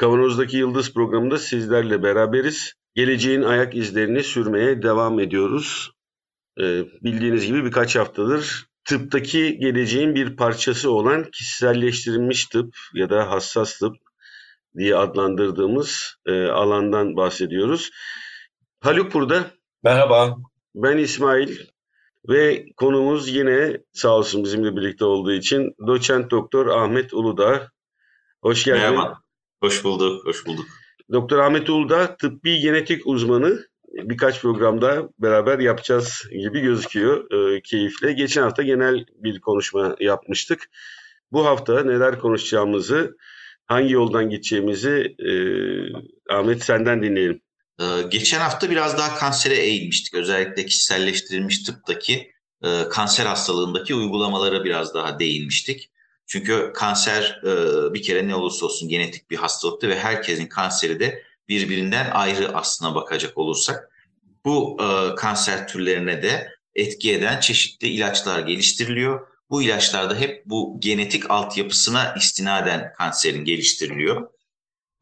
Kavanoz'daki Yıldız programında sizlerle beraberiz. Geleceğin ayak izlerini sürmeye devam ediyoruz. Ee, bildiğiniz gibi birkaç haftadır tıptaki geleceğin bir parçası olan kişiselleştirilmiş tıp ya da hassas tıp diye adlandırdığımız e, alandan bahsediyoruz. Haluk burada. Merhaba. Ben İsmail ve konumuz yine sağ olsun bizimle birlikte olduğu için doçent doktor Ahmet Uludağ. Hoş geldin. Merhaba. Hoş bulduk, hoş bulduk. Doktor Ahmet Uludağ tıbbi genetik uzmanı. Birkaç programda beraber yapacağız gibi gözüküyor e, keyifle. Geçen hafta genel bir konuşma yapmıştık. Bu hafta neler konuşacağımızı, hangi yoldan gideceğimizi e, Ahmet senden dinleyelim. Ee, geçen hafta biraz daha kansere eğilmiştik. Özellikle kişiselleştirilmiş tıptaki e, kanser hastalığındaki uygulamalara biraz daha değinmiştik. Çünkü kanser e, bir kere ne olursa olsun genetik bir hastalıktı ve herkesin kanseri de birbirinden ayrı aslına bakacak olursak. Bu e, kanser türlerine de etki eden çeşitli ilaçlar geliştiriliyor. Bu ilaçlarda hep bu genetik altyapısına istinaden kanserin geliştiriliyor.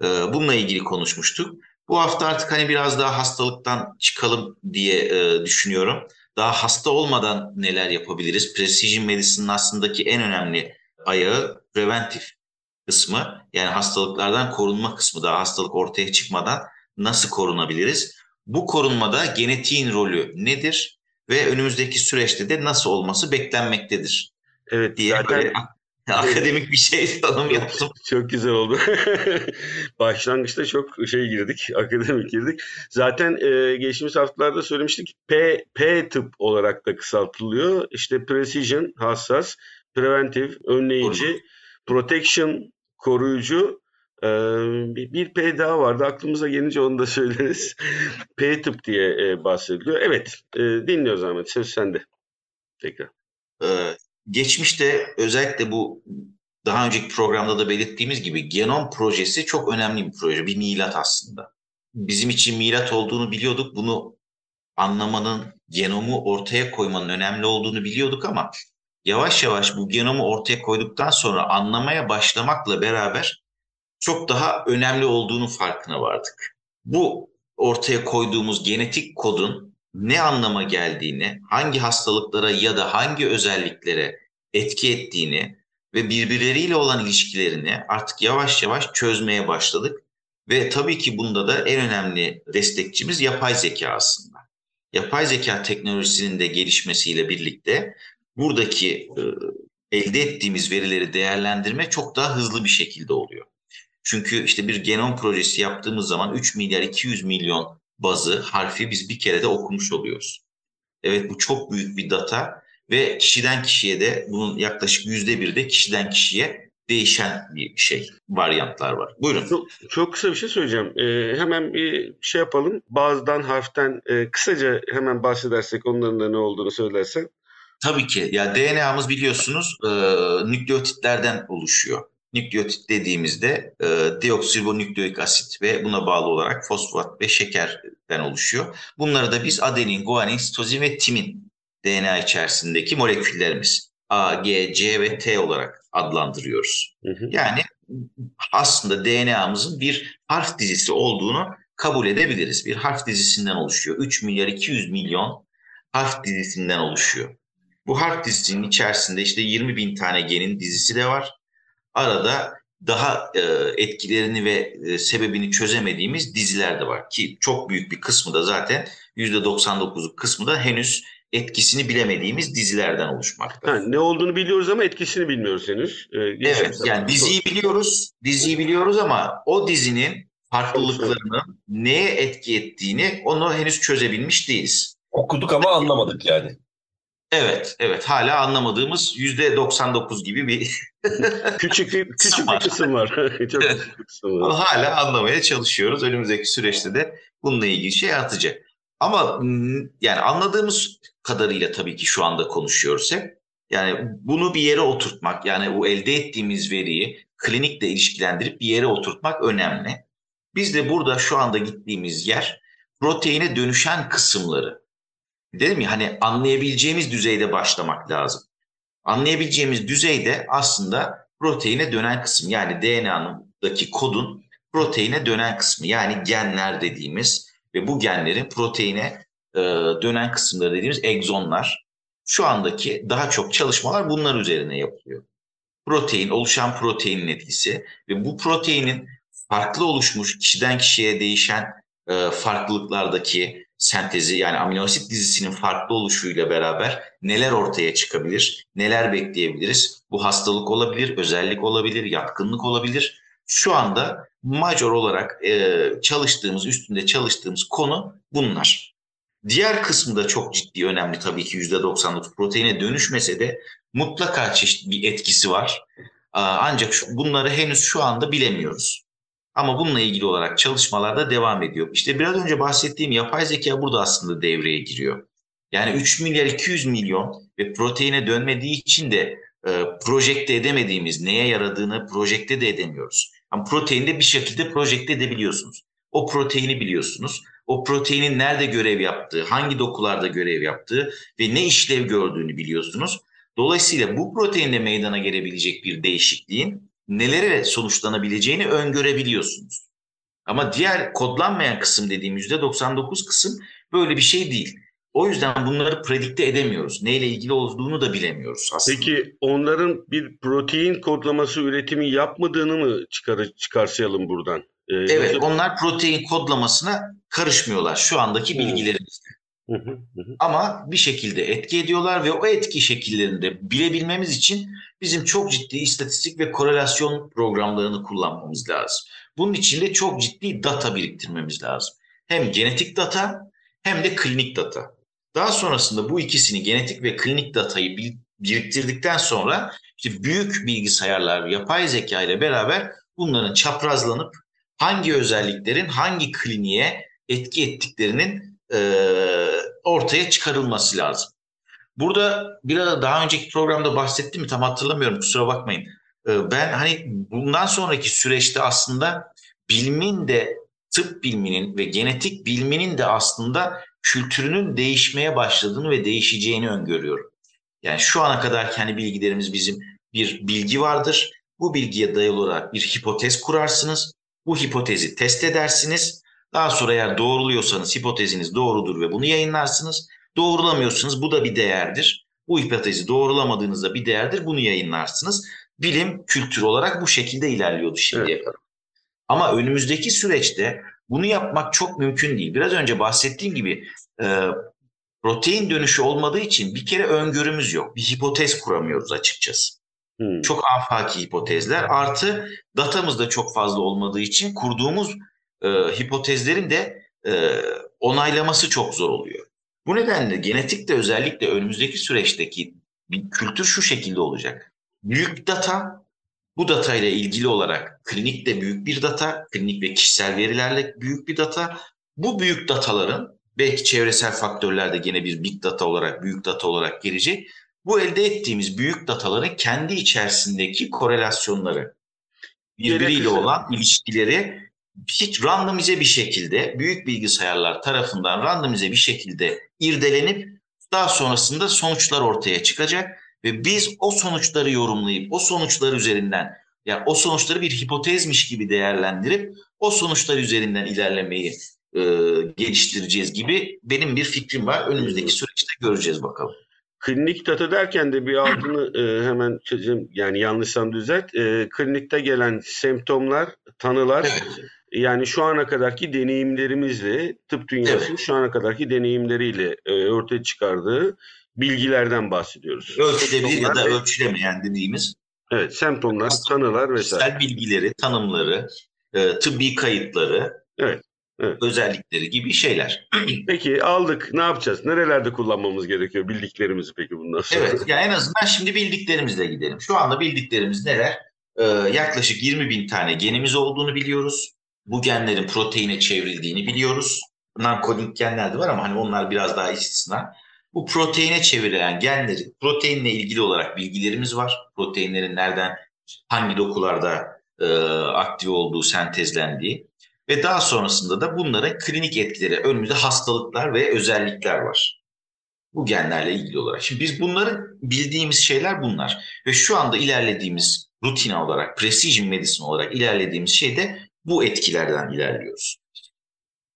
E, bununla ilgili konuşmuştuk. Bu hafta artık hani biraz daha hastalıktan çıkalım diye e, düşünüyorum. Daha hasta olmadan neler yapabiliriz? Precision Medicine'ın aslındaki en önemli ayağı preventif kısmı. Yani hastalıklardan korunma kısmı daha hastalık ortaya çıkmadan nasıl korunabiliriz? Bu korunmada genetiğin rolü nedir? Ve önümüzdeki süreçte de nasıl olması beklenmektedir? Evet, diye zaten böyle akademik bir şey tanım yaptım. Çok güzel oldu. Başlangıçta çok şey girdik, akademik girdik. Zaten e, geçtiğimiz haftalarda söylemiştik. P, P tıp olarak da kısaltılıyor. İşte precision, hassas, preventive, önleyici, Korucu. protection, koruyucu. E, bir, bir P daha vardı. Aklımıza gelince onu da söyleriz. P tıp diye e, bahsediliyor. Evet, e, dinliyoruz Ahmet. Söz sende. Tekrar. Ee, geçmişte özellikle bu daha önceki programda da belirttiğimiz gibi genom projesi çok önemli bir proje, bir milat aslında. Bizim için milat olduğunu biliyorduk, bunu anlamanın, genomu ortaya koymanın önemli olduğunu biliyorduk ama yavaş yavaş bu genomu ortaya koyduktan sonra anlamaya başlamakla beraber çok daha önemli olduğunu farkına vardık. Bu ortaya koyduğumuz genetik kodun ne anlama geldiğini, hangi hastalıklara ya da hangi özelliklere etki ettiğini ve birbirleriyle olan ilişkilerini artık yavaş yavaş çözmeye başladık. Ve tabii ki bunda da en önemli destekçimiz yapay zeka aslında. Yapay zeka teknolojisinin de gelişmesiyle birlikte buradaki e, elde ettiğimiz verileri değerlendirme çok daha hızlı bir şekilde oluyor. Çünkü işte bir genom projesi yaptığımız zaman 3 milyar 200 milyon bazı harfi biz bir kere de okumuş oluyoruz. Evet bu çok büyük bir data ve kişiden kişiye de bunun yaklaşık yüzde bir de kişiden kişiye değişen bir şey, varyantlar var. Buyurun. Çok, çok kısa bir şey söyleyeceğim. Ee, hemen bir şey yapalım. Bazıdan harften e, kısaca hemen bahsedersek onların da ne olduğunu söylersen. Tabii ki. Ya DNA'mız biliyorsunuz e, nükleotitlerden oluşuyor. Nükleotit dediğimizde e, deoksiribonükleik asit ve buna bağlı olarak fosfat ve şekerden oluşuyor. Bunları da biz adenin, guanin, sitozin ve timin DNA içerisindeki moleküllerimiz A, G, C ve T olarak adlandırıyoruz. Hı hı. Yani aslında DNA'mızın bir harf dizisi olduğunu kabul edebiliriz. Bir harf dizisinden oluşuyor. 3 milyar 200 milyon harf dizisinden oluşuyor. Bu harf dizisinin içerisinde işte 20 bin tane genin dizisi de var. Arada daha e, etkilerini ve e, sebebini çözemediğimiz diziler de var ki çok büyük bir kısmı da zaten %99'luk kısmı da henüz etkisini bilemediğimiz dizilerden oluşmakta. Ha, ne olduğunu biliyoruz ama etkisini bilmiyoruz henüz. Ee, Evet geçen- yani diziyi biliyoruz, diziyi biliyoruz ama o dizinin farklılıklarının neye etki ettiğini onu henüz çözebilmiş değiliz. Okuduk ama anlamadık yani. Evet, evet. Hala anlamadığımız yüzde 99 gibi bir küçük bir küçük bir kısım var. Çok küçük bir kısım var. hala anlamaya çalışıyoruz. Önümüzdeki süreçte de bununla ilgili şey artacak. Ama yani anladığımız kadarıyla tabii ki şu anda konuşuyoruz hep. Yani bunu bir yere oturtmak, yani bu elde ettiğimiz veriyi klinikle ilişkilendirip bir yere oturtmak önemli. Biz de burada şu anda gittiğimiz yer proteine dönüşen kısımları. Dedim ya hani anlayabileceğimiz düzeyde başlamak lazım. Anlayabileceğimiz düzeyde aslında proteine dönen kısım yani DNA'daki kodun proteine dönen kısmı yani genler dediğimiz ve bu genlerin proteine e, dönen kısımları dediğimiz egzonlar. Şu andaki daha çok çalışmalar bunlar üzerine yapılıyor. Protein, oluşan proteinin etkisi ve bu proteinin farklı oluşmuş, kişiden kişiye değişen e, farklılıklardaki sentezi yani amino asit dizisinin farklı oluşuyla beraber neler ortaya çıkabilir, neler bekleyebiliriz? Bu hastalık olabilir, özellik olabilir, yatkınlık olabilir. Şu anda major olarak e, çalıştığımız, üstünde çalıştığımız konu bunlar. Diğer kısmı da çok ciddi önemli tabii ki %99 proteine dönüşmese de mutlaka çeşitli bir etkisi var. Ancak bunları henüz şu anda bilemiyoruz. Ama bununla ilgili olarak çalışmalar da devam ediyor. İşte biraz önce bahsettiğim yapay zeka burada aslında devreye giriyor. Yani 3 milyar 200 milyon ve proteine dönmediği için de e, projekte edemediğimiz neye yaradığını projekte de edemiyoruz. Ama proteinde bir şekilde projekte edebiliyorsunuz. O proteini biliyorsunuz. O proteinin nerede görev yaptığı, hangi dokularda görev yaptığı ve ne işlev gördüğünü biliyorsunuz. Dolayısıyla bu proteinde meydana gelebilecek bir değişikliğin nelere sonuçlanabileceğini öngörebiliyorsunuz. Ama diğer kodlanmayan kısım dediğim %99 kısım böyle bir şey değil. O yüzden bunları predikte edemiyoruz. Neyle ilgili olduğunu da bilemiyoruz aslında. Peki onların bir protein kodlaması üretimi yapmadığını mı çıkar, çıkarsayalım buradan? Ee, evet yoksa... onlar protein kodlamasına karışmıyorlar şu andaki hmm. bilgilerimizde. Ama bir şekilde etki ediyorlar ve o etki şekillerinde bilebilmemiz için bizim çok ciddi istatistik ve korelasyon programlarını kullanmamız lazım. Bunun için de çok ciddi data biriktirmemiz lazım. Hem genetik data hem de klinik data. Daha sonrasında bu ikisini genetik ve klinik datayı biriktirdikten sonra işte büyük bilgisayarlar, yapay zeka ile beraber bunların çaprazlanıp hangi özelliklerin hangi kliniğe etki ettiklerinin ortaya çıkarılması lazım. Burada biraz daha önceki programda bahsettim mi tam hatırlamıyorum kusura bakmayın. E, ben hani bundan sonraki süreçte aslında bilimin de tıp biliminin ve genetik biliminin de aslında kültürünün değişmeye başladığını ve değişeceğini öngörüyorum. Yani şu ana kadar kendi bilgilerimiz bizim bir bilgi vardır. Bu bilgiye dayalı olarak bir hipotez kurarsınız. Bu hipotezi test edersiniz. Daha sonra eğer doğruluyorsanız hipoteziniz doğrudur ve bunu yayınlarsınız. Doğrulamıyorsunuz bu da bir değerdir. Bu hipotezi doğrulamadığınızda bir değerdir bunu yayınlarsınız. Bilim kültür olarak bu şekilde ilerliyordu şimdiye evet. kadar. Ama önümüzdeki süreçte bunu yapmak çok mümkün değil. Biraz önce bahsettiğim gibi e, protein dönüşü olmadığı için bir kere öngörümüz yok. Bir hipotez kuramıyoruz açıkçası. Hmm. Çok afaki hipotezler artı datamız da çok fazla olmadığı için kurduğumuz e, hipotezlerin de e, onaylaması çok zor oluyor. Bu nedenle genetik de özellikle önümüzdeki süreçteki bir kültür şu şekilde olacak. Büyük data, bu data ile ilgili olarak klinik de büyük bir data, klinik ve kişisel verilerle büyük bir data. Bu büyük dataların belki çevresel faktörler de gene bir big data olarak, büyük data olarak gelecek. Bu elde ettiğimiz büyük dataların kendi içerisindeki korelasyonları, birbiriyle olan ilişkileri hiç randomize bir şekilde büyük bilgisayarlar tarafından randomize bir şekilde irdelenip daha sonrasında sonuçlar ortaya çıkacak ve biz o sonuçları yorumlayıp o sonuçlar üzerinden yani o sonuçları bir hipotezmiş gibi değerlendirip o sonuçlar üzerinden ilerlemeyi e, geliştireceğiz gibi benim bir fikrim var. Önümüzdeki süreçte göreceğiz bakalım. Klinik data derken de bir altını e, hemen çözeyim. Yani yanlışsam düzelt. E, klinikte gelen semptomlar, tanılar evet. Yani şu ana kadarki deneyimlerimizle tıp dünyasının evet. şu ana kadarki deneyimleriyle e, ortaya çıkardığı bilgilerden bahsediyoruz. Ölçülebilir ya da ölçülemeyen dediğimiz. Evet, semptomlar, tanılar vesaire. Kişisel bilgileri, tanımları, e, tıbbi kayıtları. Evet. Evet. özellikleri gibi şeyler. Peki aldık ne yapacağız? Nerelerde kullanmamız gerekiyor bildiklerimizi peki bundan sonra? Evet yani en azından şimdi bildiklerimizle gidelim. Şu anda bildiklerimiz neler? Ee, yaklaşık 20 bin tane genimiz olduğunu biliyoruz. Bu genlerin proteine çevrildiğini biliyoruz. Non-coding genler de var ama hani onlar biraz daha istisna. Bu proteine çevrilen genleri, proteinle ilgili olarak bilgilerimiz var. Proteinlerin nereden, hangi dokularda e, aktif olduğu, sentezlendiği. Ve daha sonrasında da bunların klinik etkileri, önümüzde hastalıklar ve özellikler var. Bu genlerle ilgili olarak. Şimdi biz bunların bildiğimiz şeyler bunlar. Ve şu anda ilerlediğimiz rutin olarak, precision medicine olarak ilerlediğimiz şey de bu etkilerden ilerliyoruz.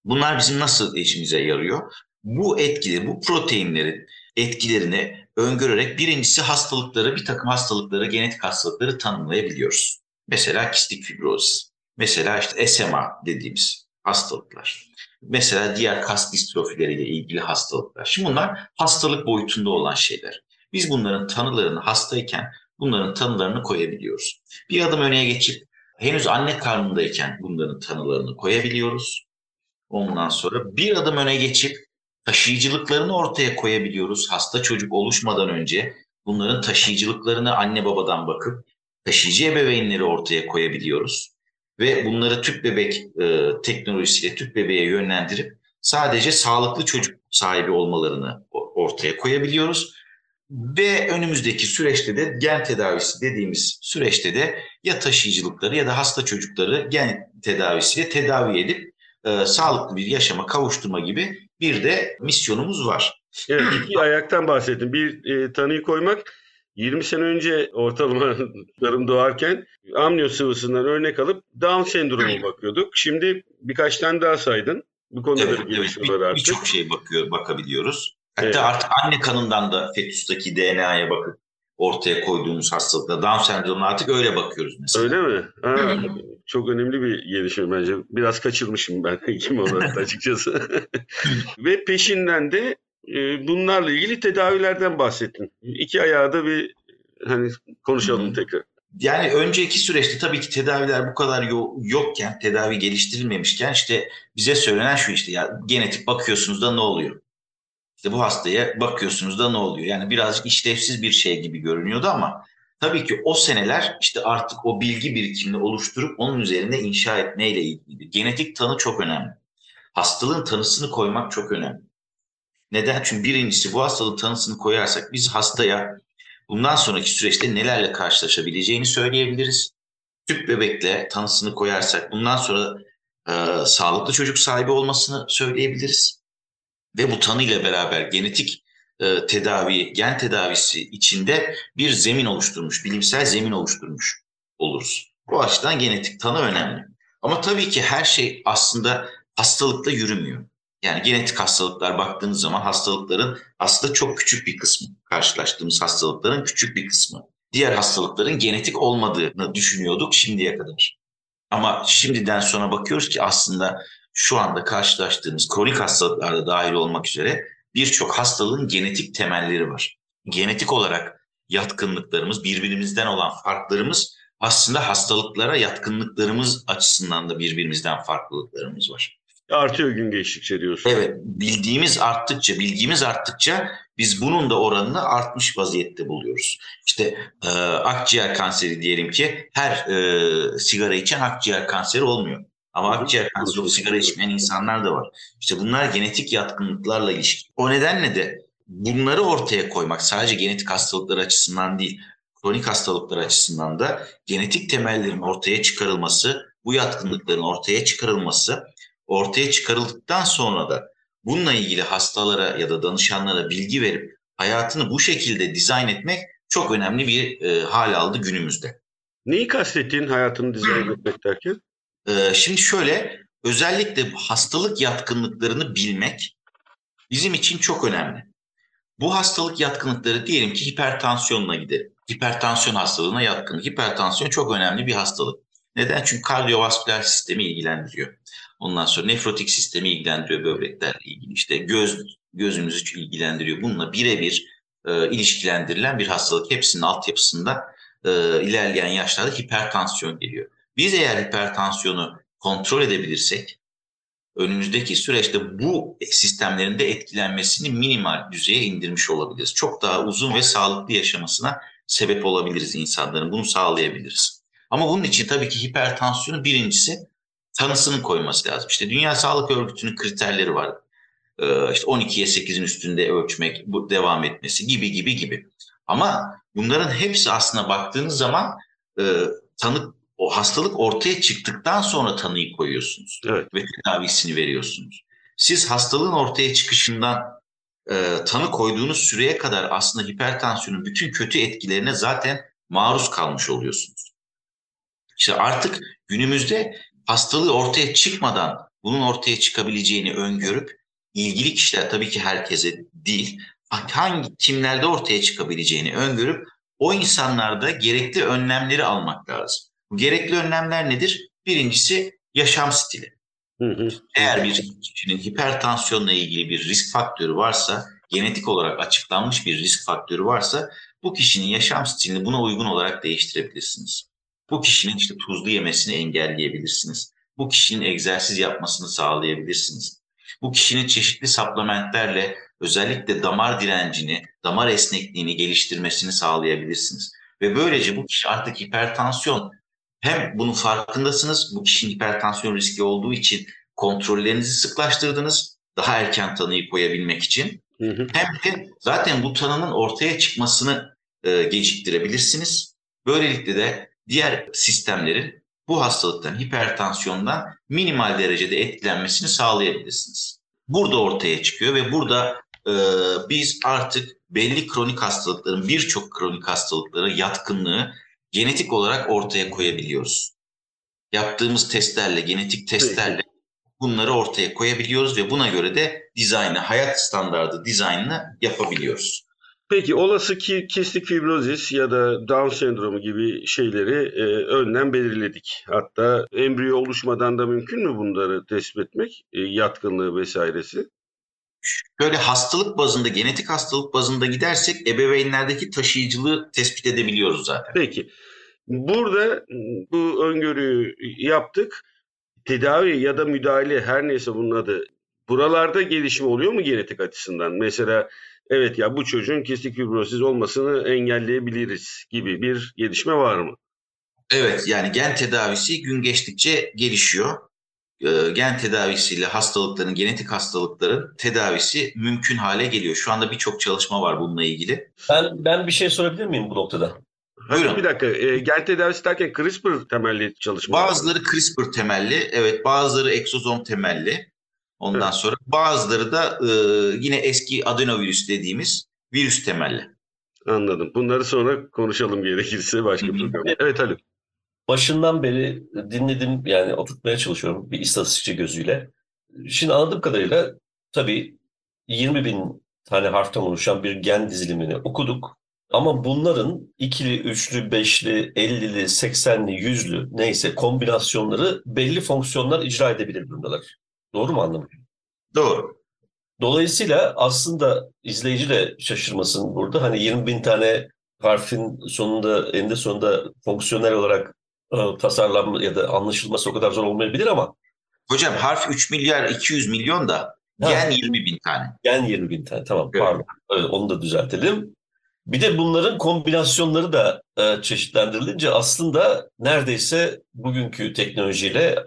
Bunlar bizim nasıl işimize yarıyor? Bu etkileri, bu proteinlerin etkilerini öngörerek birincisi hastalıkları, bir takım hastalıkları, genetik hastalıkları tanımlayabiliyoruz. Mesela kistik fibrozis, mesela işte SMA dediğimiz hastalıklar. Mesela diğer kas distrofileriyle ilgili hastalıklar. Şimdi bunlar hastalık boyutunda olan şeyler. Biz bunların tanılarını hastayken bunların tanılarını koyabiliyoruz. Bir adım öne geçip henüz anne karnındayken bunların tanılarını koyabiliyoruz. Ondan sonra bir adım öne geçip taşıyıcılıklarını ortaya koyabiliyoruz. Hasta çocuk oluşmadan önce bunların taşıyıcılıklarını anne babadan bakıp taşıyıcı ebeveynleri ortaya koyabiliyoruz. Ve bunları tüp bebek e, teknolojisiyle tüp bebeğe yönlendirip sadece sağlıklı çocuk sahibi olmalarını ortaya koyabiliyoruz. Ve önümüzdeki süreçte de gen tedavisi dediğimiz süreçte de ya taşıyıcılıkları ya da hasta çocukları gen tedavisiyle tedavi edip e, sağlıklı bir yaşama kavuşturma gibi bir de misyonumuz var. Evet, iki ayaktan bahsettim. Bir e, tanıyı koymak 20 sene önce ortalamalarım doğarken amniyo sıvısından örnek alıp Down sendromu bakıyorduk. Şimdi birkaç tane daha saydın. Bu konuda evet, da bir evet, var artık. Birçok şey bakıyor, bakabiliyoruz. Hatta Evet. artık anne kanından da fetüsteki DNA'ya bakıp ortaya koyduğumuz hastalıkta Down sendromuna artık öyle bakıyoruz mesela. Öyle mi? Ha, çok önemli bir gelişme bence. Biraz kaçırmışım ben hekim olarak açıkçası. Ve peşinden de e, bunlarla ilgili tedavilerden bahsettin. İki ayağı da bir hani konuşalım tekrar. Yani önceki süreçte tabii ki tedaviler bu kadar yo- yokken, tedavi geliştirilmemişken işte bize söylenen şu işte ya genetik bakıyorsunuz da ne oluyor? İşte bu hastaya bakıyorsunuz da ne oluyor? Yani birazcık işlevsiz bir şey gibi görünüyordu ama tabii ki o seneler işte artık o bilgi birikimini oluşturup onun üzerine inşa etmeyle ilgili. Genetik tanı çok önemli. Hastalığın tanısını koymak çok önemli. Neden? Çünkü birincisi bu hastalığın tanısını koyarsak biz hastaya bundan sonraki süreçte nelerle karşılaşabileceğini söyleyebiliriz. Tüp bebekle tanısını koyarsak bundan sonra e, sağlıklı çocuk sahibi olmasını söyleyebiliriz. Ve bu tanıyla beraber genetik e, tedavi, gen tedavisi içinde bir zemin oluşturmuş, bilimsel zemin oluşturmuş oluruz. Bu açıdan genetik tanı önemli. Ama tabii ki her şey aslında hastalıkla yürümüyor. Yani genetik hastalıklar baktığınız zaman hastalıkların aslında çok küçük bir kısmı. Karşılaştığımız hastalıkların küçük bir kısmı. Diğer hastalıkların genetik olmadığını düşünüyorduk şimdiye kadar. Ama şimdiden sonra bakıyoruz ki aslında şu anda karşılaştığımız kronik hastalıklarda dahil olmak üzere birçok hastalığın genetik temelleri var. Genetik olarak yatkınlıklarımız, birbirimizden olan farklarımız aslında hastalıklara yatkınlıklarımız açısından da birbirimizden farklılıklarımız var. Artıyor gün geçtikçe diyorsun. Evet, bildiğimiz arttıkça, bilgimiz arttıkça biz bunun da oranını artmış vaziyette buluyoruz. İşte e, akciğer kanseri diyelim ki her e, sigara içen akciğer kanseri olmuyor. Ama akciğer kanseri sigara içmeyen insanlar da var. İşte bunlar genetik yatkınlıklarla ilişkili. O nedenle de bunları ortaya koymak sadece genetik hastalıklar açısından değil, kronik hastalıklar açısından da genetik temellerin ortaya çıkarılması, bu yatkınlıkların ortaya çıkarılması, ortaya çıkarıldıktan sonra da bununla ilgili hastalara ya da danışanlara bilgi verip hayatını bu şekilde dizayn etmek çok önemli bir e, hal aldı günümüzde. Neyi kastettiğin hayatını dizayn etmek derken? Ee, şimdi şöyle özellikle hastalık yatkınlıklarını bilmek bizim için çok önemli. Bu hastalık yatkınlıkları diyelim ki hipertansiyonla gidelim. Hipertansiyon hastalığına yatkın. Hipertansiyon çok önemli bir hastalık. Neden? Çünkü kardiyovasküler sistemi ilgilendiriyor. Ondan sonra nefrotik sistemi ilgilendiriyor böbreklerle ilgili. İşte göz gözümüzü ilgilendiriyor. Bununla birebir e, ilişkilendirilen bir hastalık. Hepsinin altyapısında e, ilerleyen yaşlarda hipertansiyon geliyor. Biz eğer hipertansiyonu kontrol edebilirsek önümüzdeki süreçte bu sistemlerin de etkilenmesini minimal düzeye indirmiş olabiliriz. Çok daha uzun ve sağlıklı yaşamasına sebep olabiliriz insanların. Bunu sağlayabiliriz. Ama bunun için tabii ki hipertansiyonu birincisi tanısını koyması lazım. İşte Dünya Sağlık Örgütü'nün kriterleri var. Ee, işte 12'ye 8'in üstünde ölçmek, bu devam etmesi gibi gibi gibi. Ama bunların hepsi aslında baktığınız zaman e, tanı o hastalık ortaya çıktıktan sonra tanıyı koyuyorsunuz evet. ve tedavisini veriyorsunuz. Siz hastalığın ortaya çıkışından e, tanı koyduğunuz süreye kadar aslında hipertansiyonun bütün kötü etkilerine zaten maruz kalmış oluyorsunuz. İşte artık günümüzde hastalığı ortaya çıkmadan bunun ortaya çıkabileceğini öngörüp ilgili kişiler tabii ki herkese değil hangi kimlerde ortaya çıkabileceğini öngörüp o insanlarda gerekli önlemleri almak lazım. Gerekli önlemler nedir? Birincisi yaşam stili. Hı hı. Eğer bir kişinin hipertansiyonla ilgili bir risk faktörü varsa, genetik olarak açıklanmış bir risk faktörü varsa bu kişinin yaşam stilini buna uygun olarak değiştirebilirsiniz. Bu kişinin işte tuzlu yemesini engelleyebilirsiniz. Bu kişinin egzersiz yapmasını sağlayabilirsiniz. Bu kişinin çeşitli supplementlerle özellikle damar direncini, damar esnekliğini geliştirmesini sağlayabilirsiniz. Ve böylece bu kişi artık hipertansiyon hem bunun farkındasınız, bu kişinin hipertansiyon riski olduğu için kontrollerinizi sıklaştırdınız, daha erken tanıyı koyabilmek için. Hı hı. Hem de zaten bu tanının ortaya çıkmasını e, geciktirebilirsiniz. Böylelikle de diğer sistemlerin bu hastalıktan, hipertansiyondan minimal derecede etkilenmesini sağlayabilirsiniz. Burada ortaya çıkıyor ve burada e, biz artık belli kronik hastalıkların, birçok kronik hastalıklara yatkınlığı genetik olarak ortaya koyabiliyoruz. Yaptığımız testlerle, genetik testlerle bunları ortaya koyabiliyoruz ve buna göre de dizaynı, hayat standardı dizaynını yapabiliyoruz. Peki olası ki kistik fibrozis ya da Down sendromu gibi şeyleri e, önden belirledik. Hatta embriyo oluşmadan da mümkün mü bunları tespit etmek? E, yatkınlığı vesairesi? Şöyle hastalık bazında, genetik hastalık bazında gidersek ebeveynlerdeki taşıyıcılığı tespit edebiliyoruz zaten. Peki. Burada bu öngörüyü yaptık. Tedavi ya da müdahale her neyse bunun adı. Buralarda gelişim oluyor mu genetik açısından? Mesela evet ya bu çocuğun kistik fibrozis olmasını engelleyebiliriz gibi bir gelişme var mı? Evet yani gen tedavisi gün geçtikçe gelişiyor. Ee, gen tedavisiyle hastalıkların, genetik hastalıkların tedavisi mümkün hale geliyor. Şu anda birçok çalışma var bununla ilgili. Ben ben bir şey sorabilir miyim bu noktada? Buyurun. Bir dakika. E, gen tedavisi derken CRISPR temelli çalışma. Bazıları CRISPR temelli, evet. Bazıları egzozom temelli. Ondan evet. sonra bazıları da e, yine eski adenovirüs dediğimiz virüs temelli. Anladım. Bunları sonra konuşalım gerekirse başka programda. Evet Haluk başından beri dinledim yani oturtmaya çalışıyorum bir istatistikçi gözüyle. Şimdi anladığım kadarıyla tabii 20 bin tane harften oluşan bir gen dizilimini okuduk. Ama bunların ikili, üçlü, beşli, ellili, seksenli, yüzlü neyse kombinasyonları belli fonksiyonlar icra edebilir bunlar. Doğru mu anladım? Doğru. Dolayısıyla aslında izleyici de şaşırmasın burada. Hani 20 bin tane harfin sonunda, eninde sonunda fonksiyonel olarak tasarlanma ya da anlaşılması o kadar zor olmayabilir ama. Hocam harf 3 milyar 200 milyon da gen 20 bin tane. Gen 20 bin tane tamam evet. pardon. Evet, onu da düzeltelim. Bir de bunların kombinasyonları da e, çeşitlendirilince aslında neredeyse bugünkü teknolojiyle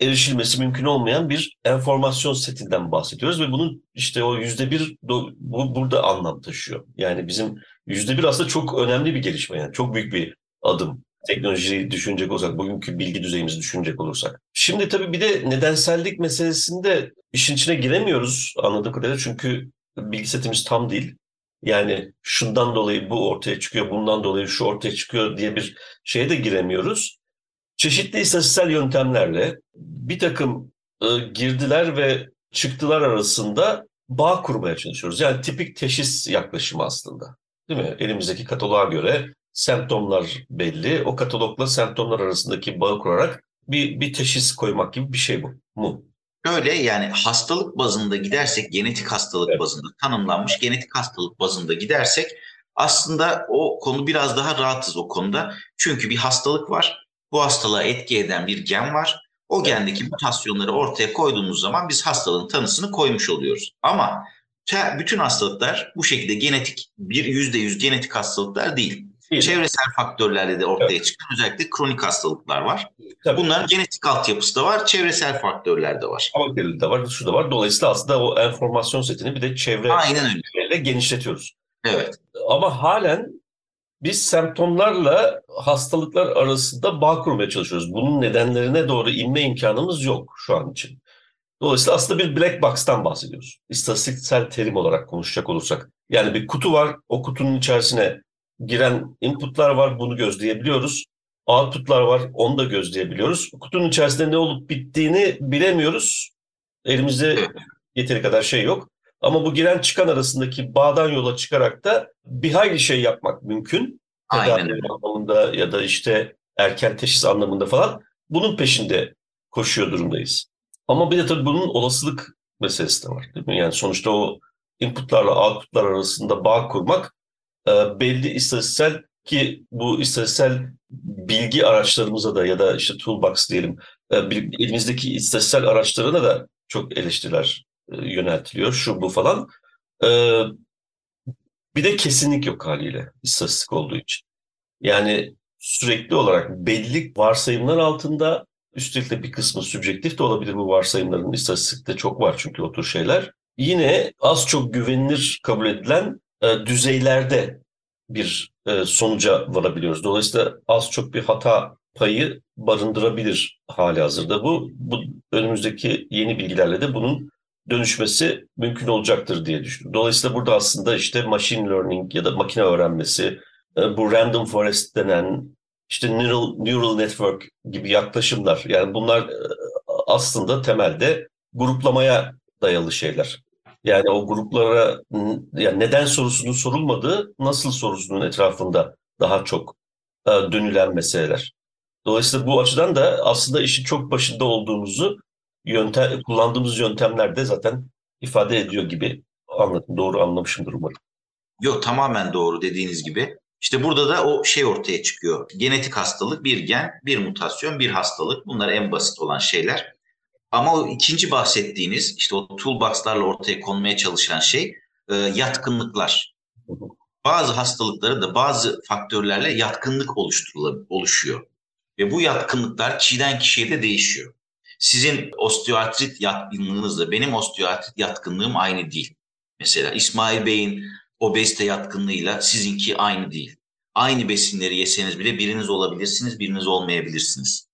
e, erişilmesi mümkün olmayan bir enformasyon setinden bahsediyoruz ve bunun işte o yüzde bir bu, burada anlam taşıyor. Yani bizim yüzde bir aslında çok önemli bir gelişme yani çok büyük bir adım teknolojiyi düşünecek olursak, bugünkü bilgi düzeyimizi düşünecek olursak. Şimdi tabii bir de nedensellik meselesinde işin içine giremiyoruz anladığım kadarıyla çünkü bilgi setimiz tam değil. Yani şundan dolayı bu ortaya çıkıyor, bundan dolayı şu ortaya çıkıyor diye bir şeye de giremiyoruz. Çeşitli istatistiksel yöntemlerle bir takım e, girdiler ve çıktılar arasında bağ kurmaya çalışıyoruz. Yani tipik teşhis yaklaşımı aslında. Değil mi? Elimizdeki kataloğa göre semptomlar belli. O katalogla semptomlar arasındaki bağı kurarak bir, bir teşhis koymak gibi bir şey bu mu? Öyle yani hastalık bazında gidersek, genetik hastalık evet. bazında tanımlanmış genetik hastalık bazında gidersek aslında o konu biraz daha rahatız o konuda. Çünkü bir hastalık var. Bu hastalığa etki eden bir gen var. O gendeki mutasyonları ortaya koyduğumuz zaman biz hastalığın tanısını koymuş oluyoruz. Ama bütün hastalıklar bu şekilde genetik bir yüzde yüz genetik hastalıklar değil. Değil. Çevresel faktörlerle de ortaya evet. çıkan özellikle kronik hastalıklar var. Tabii. Bunların genetik altyapısı da var, çevresel faktörler de var. Ama de var, şu da var. Dolayısıyla aslında o enformasyon setini bir de çevre Aynen öyle. genişletiyoruz. Evet. Ama halen biz semptomlarla hastalıklar arasında bağ kurmaya çalışıyoruz. Bunun nedenlerine doğru inme imkanımız yok şu an için. Dolayısıyla aslında bir black box'tan bahsediyoruz. İstatistiksel terim olarak konuşacak olursak. Yani bir kutu var, o kutunun içerisine giren inputlar var, bunu gözleyebiliyoruz. Output'lar var, onu da gözleyebiliyoruz. Kutunun içerisinde ne olup bittiğini bilemiyoruz. Elimizde yeteri kadar şey yok. Ama bu giren çıkan arasındaki bağdan yola çıkarak da bir hayli şey yapmak mümkün. Tedavi anlamında ya da işte erken teşhis anlamında falan bunun peşinde koşuyor durumdayız. Ama bir de tabii bunun olasılık meselesi de var. Değil mi? Yani sonuçta o inputlarla outputlar arasında bağ kurmak belli istatistiksel ki bu istatistiksel bilgi araçlarımıza da ya da işte toolbox diyelim e, elimizdeki istatistiksel araçlarına da çok eleştiriler e, yöneltiliyor şu bu falan. Bir de kesinlik yok haliyle istatistik olduğu için. Yani sürekli olarak belli varsayımlar altında Üstelik de bir kısmı sübjektif de olabilir bu varsayımların. İstatistikte çok var çünkü o tür şeyler. Yine az çok güvenilir kabul edilen e, düzeylerde bir e, sonuca varabiliyoruz. Dolayısıyla az çok bir hata payı barındırabilir hali hazırda bu. Bu önümüzdeki yeni bilgilerle de bunun dönüşmesi mümkün olacaktır diye düşünüyorum. Dolayısıyla burada aslında işte machine learning ya da makine öğrenmesi, e, bu random forest denen işte neural, neural network gibi yaklaşımlar. Yani bunlar e, aslında temelde gruplamaya dayalı şeyler. Yani o gruplara yani neden sorusunun sorulmadığı, nasıl sorusunun etrafında daha çok e, dönülen meseleler. Dolayısıyla bu açıdan da aslında işin çok başında olduğumuzu yöntem, kullandığımız yöntemlerde zaten ifade ediyor gibi anladım. Doğru anlamışımdır umarım. Yok tamamen doğru dediğiniz gibi. İşte burada da o şey ortaya çıkıyor. Genetik hastalık, bir gen, bir mutasyon, bir hastalık. Bunlar en basit olan şeyler. Ama o ikinci bahsettiğiniz işte o toolbox'larla ortaya konmaya çalışan şey e, yatkınlıklar. Bazı hastalıkları da bazı faktörlerle yatkınlık oluşuyor. Ve bu yatkınlıklar kişiden kişiye de değişiyor. Sizin osteoartrit yatkınlığınızla benim osteoartrit yatkınlığım aynı değil. Mesela İsmail Bey'in obezite yatkınlığıyla sizinki aynı değil. Aynı besinleri yeseniz bile biriniz olabilirsiniz, biriniz olmayabilirsiniz.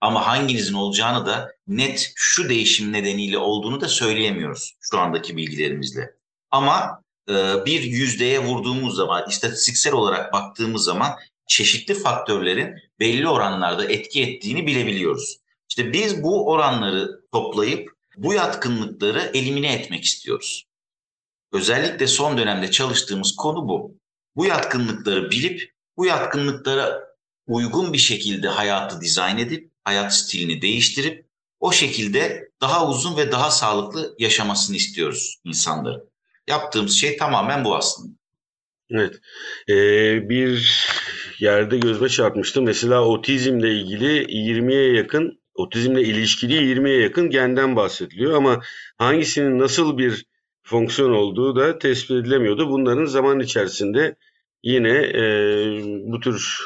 Ama hanginizin olacağını da net şu değişim nedeniyle olduğunu da söyleyemiyoruz şu andaki bilgilerimizle. Ama e, bir yüzdeye vurduğumuz zaman, istatistiksel olarak baktığımız zaman çeşitli faktörlerin belli oranlarda etki ettiğini bilebiliyoruz. İşte biz bu oranları toplayıp bu yatkınlıkları elimine etmek istiyoruz. Özellikle son dönemde çalıştığımız konu bu. Bu yatkınlıkları bilip bu yatkınlıklara uygun bir şekilde hayatı dizayn edip hayat stilini değiştirip o şekilde daha uzun ve daha sağlıklı yaşamasını istiyoruz insanların. Yaptığımız şey tamamen bu aslında. Evet. Ee, bir yerde gözme çarpmıştı. Mesela otizmle ilgili 20'ye yakın, otizmle ilişkili 20'ye yakın genden bahsediliyor ama hangisinin nasıl bir fonksiyon olduğu da tespit edilemiyordu. Bunların zaman içerisinde yine e, bu tür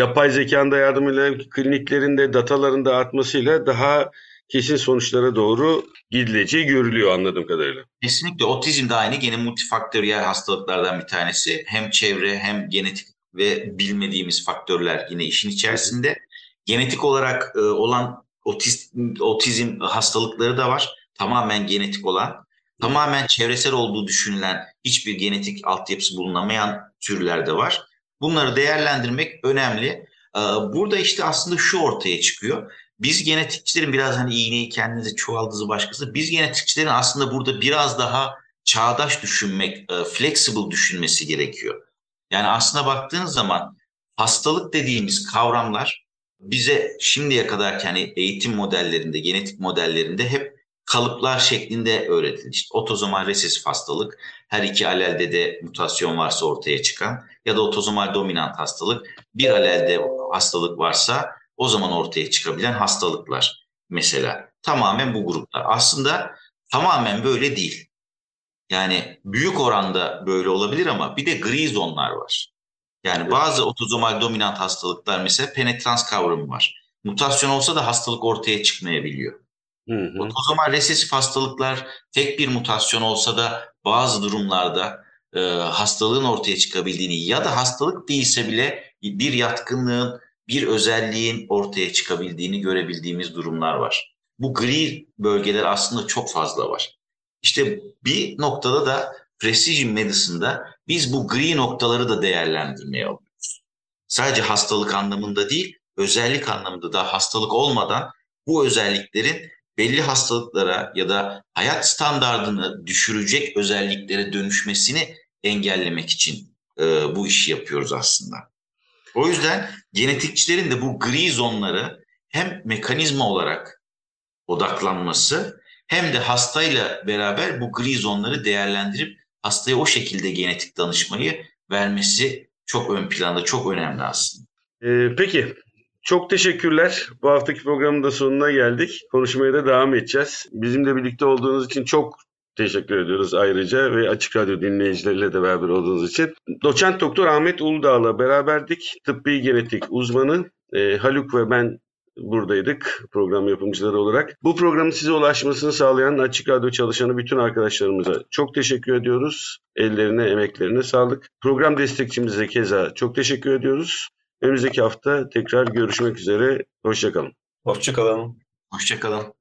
yapay zekanın da yardımıyla kliniklerinde datalarında artmasıyla daha kesin sonuçlara doğru gidileceği görülüyor anladığım kadarıyla. Kesinlikle otizm de aynı gene multifaktöriyel hastalıklardan bir tanesi. Hem çevre hem genetik ve bilmediğimiz faktörler yine işin içerisinde. Genetik olarak e, olan otizm, otizm hastalıkları da var. Tamamen genetik olan tamamen çevresel olduğu düşünülen hiçbir genetik altyapısı bulunamayan türler de var. Bunları değerlendirmek önemli. Ee, burada işte aslında şu ortaya çıkıyor. Biz genetikçilerin biraz hani iğneyi kendinize çuvaldızı başkası. Biz genetikçilerin aslında burada biraz daha çağdaş düşünmek, e, flexible düşünmesi gerekiyor. Yani aslında baktığınız zaman hastalık dediğimiz kavramlar bize şimdiye kadar hani eğitim modellerinde, genetik modellerinde hep kalıplar şeklinde öğretildi. İşte otozomal resesif hastalık, her iki alelde de mutasyon varsa ortaya çıkan ya da otozomal dominant hastalık, bir alelde hastalık varsa o zaman ortaya çıkabilen hastalıklar mesela. Tamamen bu gruplar. Aslında tamamen böyle değil. Yani büyük oranda böyle olabilir ama bir de gri zonlar var. Yani bazı otozomal dominant hastalıklar mesela penetrans kavramı var. Mutasyon olsa da hastalık ortaya çıkmayabiliyor. Hı hı. Otozomal resesif hastalıklar tek bir mutasyon olsa da bazı durumlarda e, hastalığın ortaya çıkabildiğini ya da hastalık değilse bile bir yatkınlığın, bir özelliğin ortaya çıkabildiğini görebildiğimiz durumlar var. Bu gri bölgeler aslında çok fazla var. İşte bir noktada da precision medicine'da biz bu gri noktaları da değerlendirmeye alıyoruz. Sadece hastalık anlamında değil, özellik anlamında da hastalık olmadan bu özelliklerin belli hastalıklara ya da hayat standartını düşürecek özelliklere dönüşmesini engellemek için e, bu işi yapıyoruz aslında. O yüzden genetikçilerin de bu gri zonları hem mekanizma olarak odaklanması hem de hastayla beraber bu gri zonları değerlendirip hastaya o şekilde genetik danışmayı vermesi çok ön planda, çok önemli aslında. Ee, peki, çok teşekkürler. Bu haftaki programın da sonuna geldik. Konuşmaya da devam edeceğiz. Bizimle birlikte olduğunuz için çok teşekkür ediyoruz ayrıca ve Açık Radyo dinleyicileriyle de beraber olduğunuz için. Doçent Doktor Ahmet Uludağ'la beraberdik. Tıbbi genetik uzmanı e, Haluk ve ben buradaydık program yapımcıları olarak. Bu programın size ulaşmasını sağlayan Açık Radyo çalışanı bütün arkadaşlarımıza çok teşekkür ediyoruz. Ellerine, emeklerine sağlık. Program destekçimize keza çok teşekkür ediyoruz. Önümüzdeki hafta tekrar görüşmek üzere. Hoşçakalın. Hoşçakalın. Hoşçakalın.